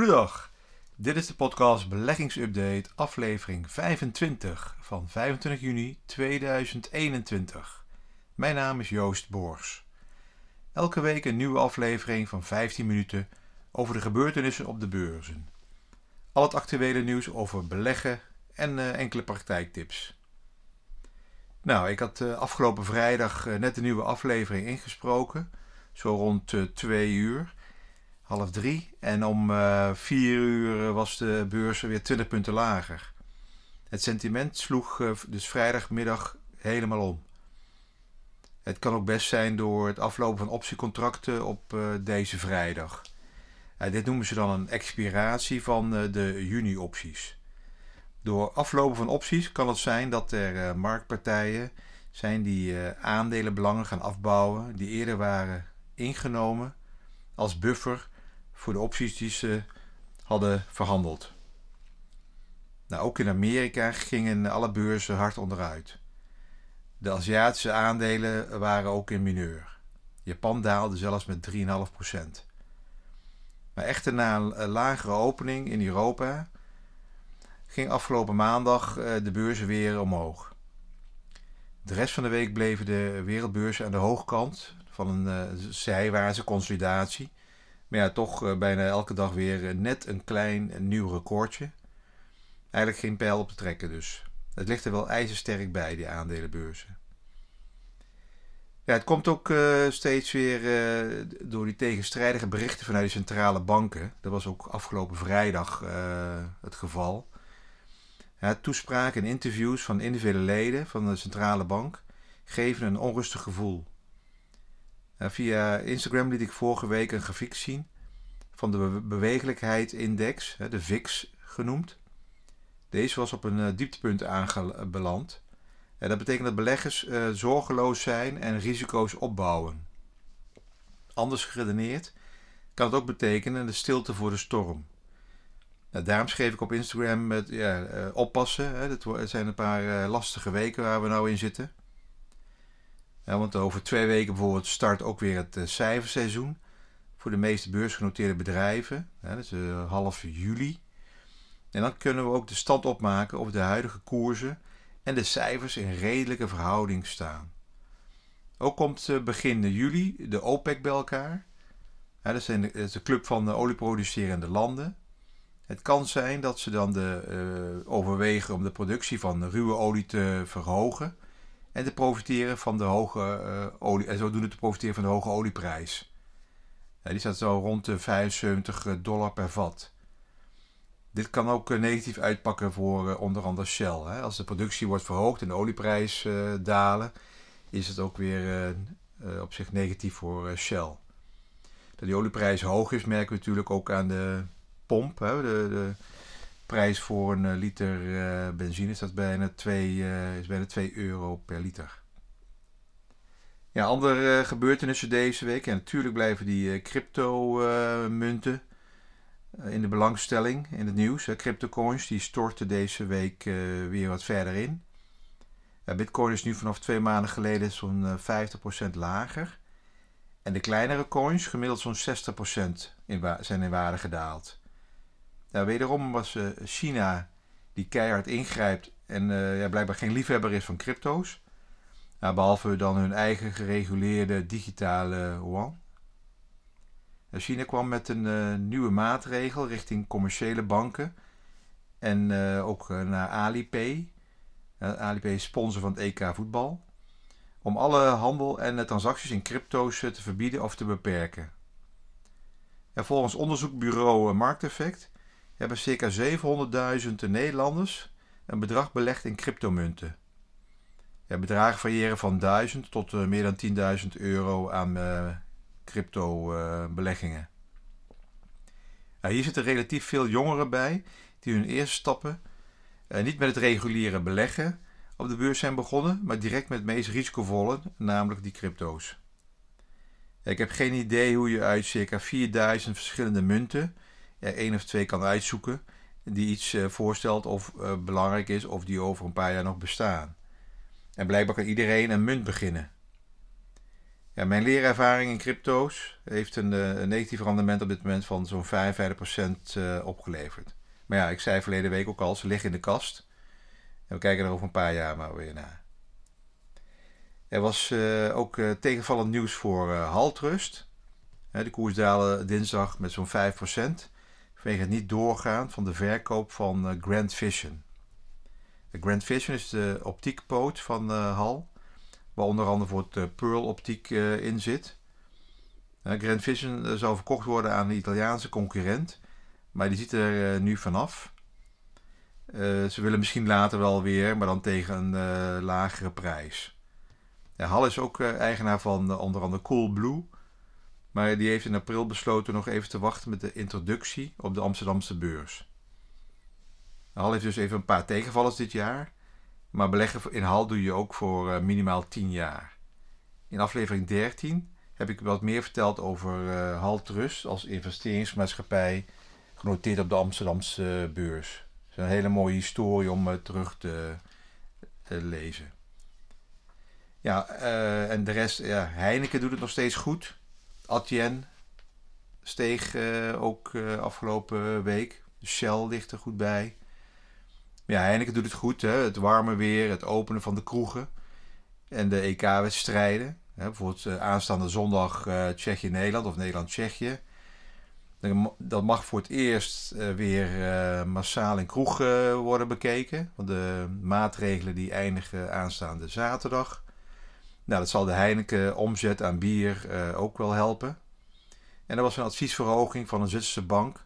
Goedendag. Dit is de podcast Beleggingsupdate, aflevering 25 van 25 juni 2021. Mijn naam is Joost Boors. Elke week een nieuwe aflevering van 15 minuten over de gebeurtenissen op de beurzen. Al het actuele nieuws over beleggen en uh, enkele praktijktips. Nou, ik had uh, afgelopen vrijdag uh, net een nieuwe aflevering ingesproken, zo rond 2 uur half drie. En om uh, vier uur was de beurs weer 20 punten lager. Het sentiment sloeg uh, dus vrijdagmiddag helemaal om. Het kan ook best zijn door het aflopen van optiecontracten op deze vrijdag. dit noemen ze dan een expiratie van de juni-opties. Door aflopen van opties kan het zijn dat er marktpartijen zijn die aandelenbelangen gaan afbouwen die eerder waren ingenomen als buffer voor de opties die ze hadden verhandeld. Nou, ook in Amerika gingen alle beurzen hard onderuit. De Aziatische aandelen waren ook in mineur. Japan daalde zelfs met 3,5%. Maar echter na een lagere opening in Europa ging afgelopen maandag eh, de beurzen weer omhoog. De rest van de week bleven de wereldbeurzen aan de hoogkant van een uh, zijwaartse consolidatie maar ja, toch uh, bijna elke dag weer uh, net een klein een nieuw recordje. Eigenlijk geen pijl op te trekken dus. Het ligt er wel ijzersterk bij, die aandelenbeurzen. Ja, het komt ook steeds weer door die tegenstrijdige berichten vanuit de centrale banken. Dat was ook afgelopen vrijdag het geval. Ja, toespraken en interviews van individuele leden van de centrale bank geven een onrustig gevoel. Nou, via Instagram liet ik vorige week een grafiek zien van de bewegelijkheidsindex, de VIX genoemd. Deze was op een eh, dieptepunt aangebeland. Dat betekent dat beleggers zorgeloos zijn en risico's opbouwen. Anders geredeneerd kan het ook betekenen de stilte voor de storm. Nou, daarom schreef ik op Instagram met ja, oppassen. Hè. Het zijn een paar lastige weken waar we nou in zitten. Want over twee weken bijvoorbeeld start ook weer het uh, cijferseizoen voor de meeste beursgenoteerde bedrijven. Dat is uh, half juli. En dan kunnen we ook de stand opmaken of de huidige koersen en de cijfers in redelijke verhouding staan. Ook komt uh, begin juli de OPEC bij elkaar. Dat is de club van de olieproducerende landen. Het kan zijn dat ze dan de, overwegen om de productie van ruwe olie te verhogen en te profiteren van de hoge uh, olie en zodoende te profiteren van de hoge olieprijs. Die staat zo rond de 75 eh, dollar per vat. Dit kan ook uh, negatief uitpakken voor onder andere Shell. Als de productie wordt verhoogd en de olieprijs dalen, is het ook weer op zich negatief voor Shell. Dat die olieprijs hoog is, merken we natuurlijk ook aan de pomp. De, de, prijs voor een eh, liter uh, benzine is dat bijna 2, uh, is bijna 2 euro per liter. Ja, andere gebeurtenissen deze week. En natuurlijk blijven die crypto-munten in de belangstelling in het nieuws. Cryptocoins die storten deze week weer wat verder in. Bitcoin is nu vanaf twee maanden geleden zo'n 50% lager. En de kleinere coins gemiddeld zo'n 60% in zijn in waarde gedaald. Nou, wederom was uh, China die keihard ingrijpt en uh, ja, blijkbaar geen liefhebber is van crypto's. Nou, behalve dan hun eigen gereguleerde digitale yuan. Nou, China kwam met een uh, nieuwe maatregel richting commerciële banken en ook naar Alipay. Alipay is sponsor van het EK voetbal. Om alle handel en transacties in crypto's te verbieden of te beperken. Ja, volgens onderzoekbureau Markteffect hebben circa 700.000 Nederlanders een bedrag belegd in cryptomunten. Ja, bedragen variëren van 1000 tot uh, meer dan 10.000 euro aan uh, crypto-beleggingen. Uh, hier zitten relatief veel jongeren bij die hun eerste stappen eh, niet met het reguliere beleggen op de beurs zijn begonnen, maar direct met het meest risicovolle, namelijk die crypto's. Ik heb geen idee hoe je uit circa 4000 verschillende munten er één of twee kan uitzoeken die iets uh, voorstelt of uh, belangrijk is of die over een paar jaar nog bestaan. En blijkbaar kan iedereen een munt beginnen. Ja, mijn leerervaring in crypto's heeft een, een negatief rendement op dit moment van zo'n 55% opgeleverd. Maar ja, ik zei verleden week ook al, ze liggen in de kast. En we kijken er over een paar jaar maar weer naar. Er was ook tegenvallend nieuws voor Haltrust. de koers dalen dinsdag met zo'n 5% vanwege het niet doorgaan van de verkoop van Grand Vision. De Grand Vision is de optiekpoot van Hal, waar onder andere voor het Pearl optiek in zit. Grand Vision zou verkocht worden aan een Italiaanse concurrent, maar die ziet er nu vanaf. ze willen misschien later wel weer, maar dan tegen een lagere prijs. Ja, Hal is ook uh, eigenaar van uh, onder andere Coolblue. Maar die heeft in april besloten nog even te wachten met de introductie op de Amsterdamse beurs. Hal heeft dus even een paar tegenvallers dit jaar. Maar beleggen in Hal doe je ook voor uh, minimaal 10 jaar. In aflevering 13 heb ik wat meer verteld over uh, Hal Trust als investeringsmaatschappij genoteerd op de Amsterdamse beurs. Het is een hele mooie historie om terug te lezen. Ja, en de rest, ja, Heineken doet het nog steeds goed. Atien steeg uh, ook uh, afgelopen week. Shell ligt er goed bij. Ja, Heineken doet het goed. Hè? Het warme weer, het openen van de kroegen. En de EK-wedstrijden. Bijvoorbeeld aanstaande zondag Tsjechië-Nederland of Nederland-Tsjechië. Dat mag voor het eerst weer massaal in kroegen worden bekeken. Want de maatregelen die eindigen aanstaande zaterdag. Nou, dat zal de Heineken omzet aan bier uh, ook wel helpen. En er was een adviesverhoging van een Zwitserse bank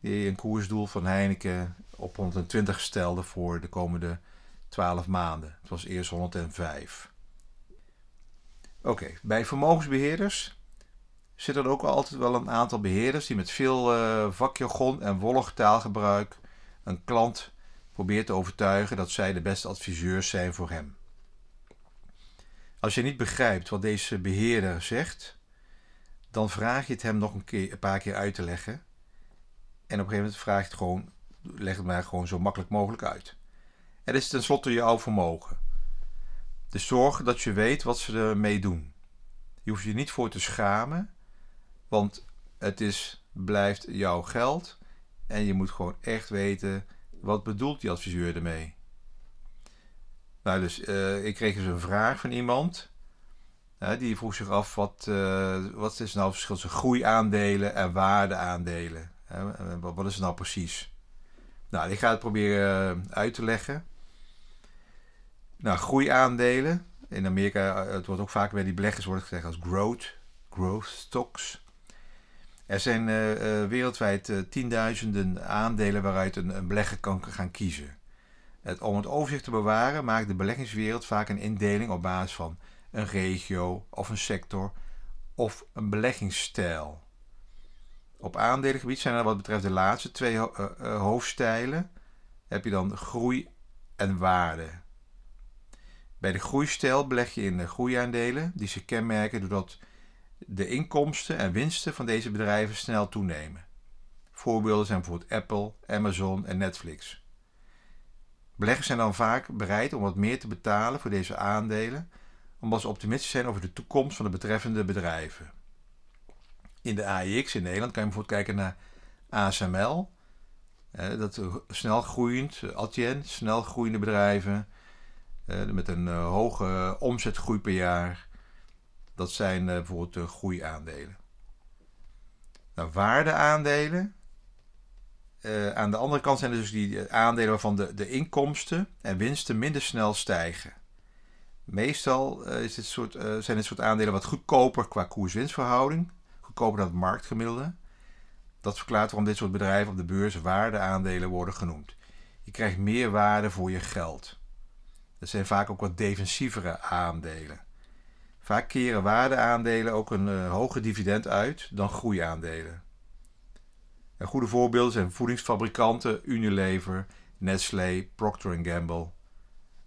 die een koersdoel van Heineken op 120 stelde voor de komende 12 maanden. Het was eerst 105. Oké, bij vermogensbeheerders zitten er ook altijd wel een aantal beheerders die met veel uh, vakjargon en wollig taalgebruik een klant probeert te overtuigen dat zij de beste adviseurs zijn voor hem. Als je niet begrijpt wat deze beheerder zegt, dan vraag je het hem nog een, keer, een paar keer uit te leggen. En op een gegeven moment vraag je het gewoon, leg het maar gewoon zo makkelijk mogelijk uit. Het is tenslotte jouw vermogen. Dus zorg dat je weet wat ze ermee doen. Je hoeft je niet voor te schamen, want het is, blijft jouw geld. En je moet gewoon echt weten, wat bedoelt die adviseur ermee? Nou, dus uh, ik kreeg dus een vraag van iemand. Die vroeg zich af wat, uh, wat is nou het verschil tussen groeiaandelen en waardeaandelen? Wat, wat is het nou precies? Nou, ik ga het proberen uit te leggen. Nou, groeiaandelen. In Amerika, het wordt ook vaak bij die beleggers wordt gezegd als growth, growth stocks. Er zijn wereldwijd tienduizenden aandelen waaruit een belegger kan gaan kiezen. Het, om het overzicht te bewaren maakt de beleggingswereld vaak een indeling op basis van een regio of een sector of een beleggingsstijl. Op aandelengebied zijn er wat betreft de laatste twee uh, uh, hoofdstijlen heb je dan groei en waarde. Bij de groeistijl beleg je in de groeiaandelen die zich kenmerken doordat de inkomsten en winsten van deze bedrijven snel toenemen. Voorbeelden zijn bijvoorbeeld Apple, Amazon en Netflix. Beleggers zijn dan vaak bereid om wat meer te betalen voor deze aandelen, omdat ze optimistisch zijn over de toekomst van de betreffende bedrijven. In de AIX in Nederland kan je bijvoorbeeld kijken naar ASML, dat snel groeiend, Adyen, snel groeiende bedrijven met een eh, hoge omzetgroei per jaar. Dat zijn eh, bijvoorbeeld de groeiaandelen. Nou, waardeaandelen, uh, aan de andere kant zijn er dus die aandelen waarvan de, de inkomsten en winsten minder snel stijgen. Meestal uh, is soort, zijn dit soort aandelen wat goedkoper qua koers-winstverhouding, goedkoper dan het marktgemiddelde. Dat verklaart waarom dit soort bedrijven op de beurs waardeaandelen worden genoemd. Je krijgt meer waarde voor je geld. Dat zijn vaak ook wat defensievere aandelen. Vaak keren waardeaandelen ook een hoger dividend uit dan groeiaandelen. Goede voorbeelden zijn voedingsfabrikanten Unilever, Nestlé, Procter Gamble.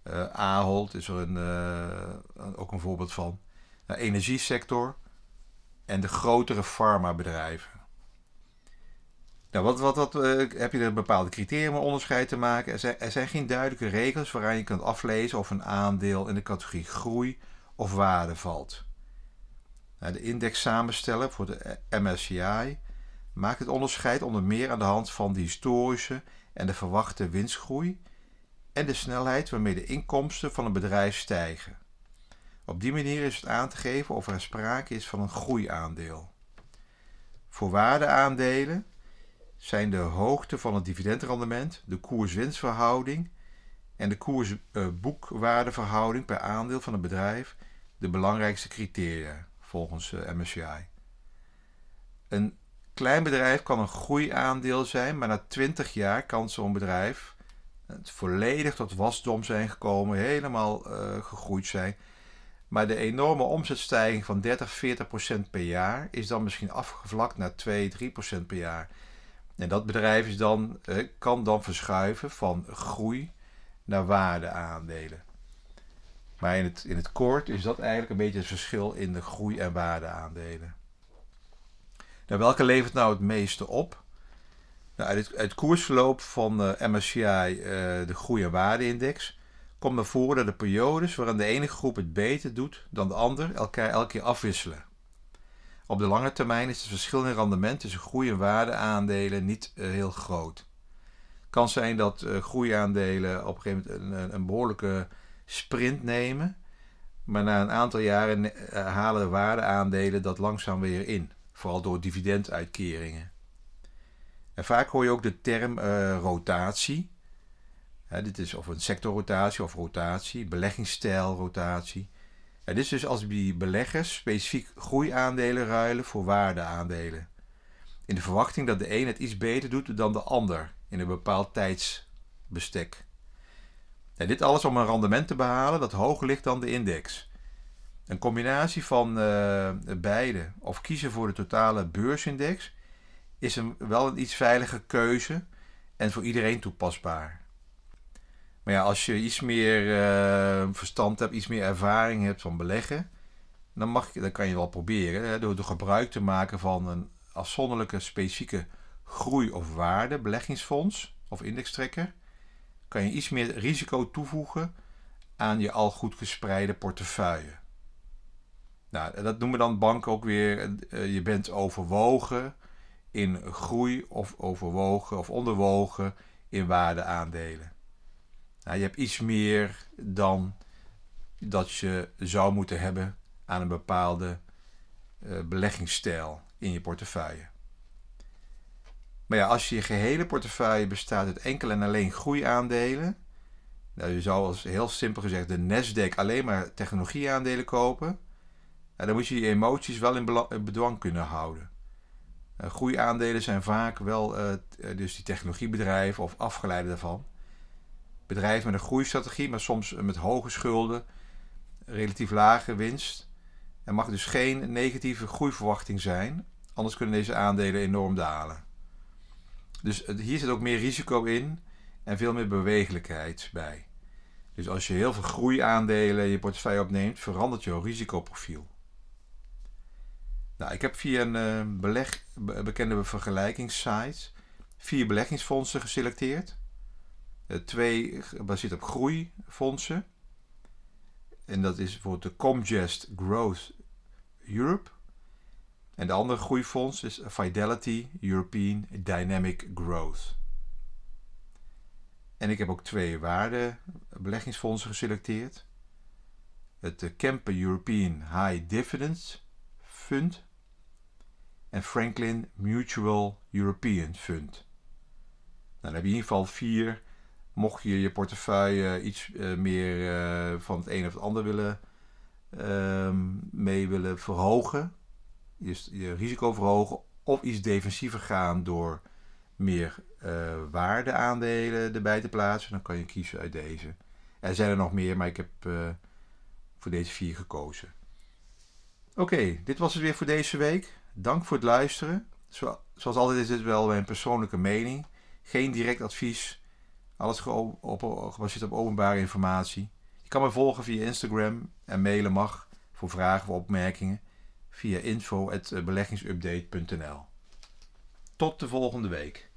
Uh, Ahold is er een, uh, ook een voorbeeld van. De energiesector en de grotere farmabedrijven. Nou, wat, wat, wat uh, heb je er bepaalde criteria om onderscheid te maken? Er zijn, er zijn geen duidelijke regels waaraan je kunt aflezen of een aandeel in de categorie groei of waarde valt. Nou, de index samenstellen voor de MSCI maakt het onderscheid onder meer aan de hand van de historische en de verwachte winstgroei en de snelheid waarmee de inkomsten van een bedrijf stijgen. Op die manier is het aan te geven of er sprake is van een groeiaandeel. Voor waardeaandelen zijn de hoogte van het dividendrendement, de koers-winstverhouding en de koers-boekwaardeverhouding per aandeel van een bedrijf de belangrijkste criteria volgens eh, MSCI. Een klein bedrijf kan een groeiaandeel zijn, maar na 20 jaar kan zo'n bedrijf het volledig tot wasdom zijn gekomen, helemaal uh, gegroeid zijn. Maar de enorme omzetstijging van 30, 40 procent per jaar is dan misschien afgevlakt naar 2, 3 procent per jaar. En dat bedrijf is dan, uh, kan dan verschuiven van groei naar waardeaandelen. Maar in het, in het kort is dat eigenlijk een beetje het verschil in de groei- en waardeaandelen. Nou, welke levert nou het meeste op? Nou, uit, het, koersverloop van eh, MSCI, uh, de groei- en waardeindex, komt naar voren dat de periodes waarin de ene groep het beter doet dan de ander elkaar elke keer afwisselen. Op de lange termijn is het verschil in rendement tussen groei- en waardeaandelen niet uh, heel groot. Het kan zijn dat groeiaandelen op een gegeven moment een, een behoorlijke sprint nemen. Maar na een aantal jaren eh, halen de waardeaandelen dat langzaam weer in. Vooral door dividenduitkeringen. En vaak hoor je ook de term uh, rotatie. dit is of een sectorrotatie of rotatie, beleggingsstijl rotatie. En dit is dus als die beleggers specifiek groeiaandelen ruilen voor waardeaandelen. In de verwachting dat de een het iets beter doet dan de ander in een bepaald tijdsbestek dit alles om een rendement te behalen dat hoger ligt dan de index. Een combinatie van uh, beide of kiezen voor de totale beursindex is een, wel een iets veilige keuze en voor iedereen toepasbaar. Maar ja, als je iets meer uh, verstand hebt, iets meer ervaring hebt van beleggen, dan, mag, dan kan je wel proberen hè, door, door gebruik te maken van een afzonderlijke specifieke groei- of waarde beleggingsfonds of indextrekker kan je iets meer risico toevoegen aan je al goed gespreide portefeuille. Nou, dat noemen dan banken ook weer, uh, je bent overwogen in groei of overwogen of onderwogen in waardeaandelen. Nou, je hebt iets meer dan dat je zou moeten hebben aan een bepaalde uh, beleggingsstijl in je portefeuille. Maar ja, als je gehele portefeuille bestaat uit enkel en alleen groeiaandelen. Nou, je zou als heel simpel gezegd de Nasdaq alleen maar technologieaandelen kopen. Dan moet je je emoties wel in bedwang kunnen houden. Uh, groeiaandelen zijn vaak wel uh, dus die technologiebedrijven of afgeleiden daarvan. Bedrijven met een groeistrategie, maar soms met hoge schulden, relatief lage winst. Er mag dus geen negatieve groeiverwachting zijn, anders kunnen deze aandelen enorm dalen. Dus hier zit ook meer risico in en veel meer bewegelijkheid bij. Dus als je heel veel groeiaandelen in je portefeuille opneemt, verandert je risicoprofiel. Nou, ik heb via een beleg, bekende vergelijkingssite vier beleggingsfondsen geselecteerd. Uh, twee gebaseerd op groeifondsen. En dat is bijvoorbeeld de Comgest Growth Europe. En de andere groeifonds is Fidelity European Dynamic Growth. En ik heb ook twee waardebeleggingsfondsen geselecteerd. Het Kempen European High Dividends Fund en Franklin Mutual European Fund. Nou, dan heb je in ieder geval vier. Mocht je je portefeuille iets uh, meer uh, van het een of het ander willen uh, mee willen verhogen, je, je risico verhogen of iets defensiever gaan door meer waardeaandelen erbij te plaatsen. Dan kan je kiezen uit deze. Er zijn er nog meer, maar ik heb voor deze vier gekozen. Oké, dit was het weer voor deze week. Dank voor het luisteren. Zo, zoals altijd is dit wel mijn persoonlijke mening. Geen direct advies. Alles gebaseerd op openbare informatie. Je kan me volgen via Instagram en mailen mag voor vragen of opmerkingen via info.beleggingsupdate.nl. Tot de volgende week.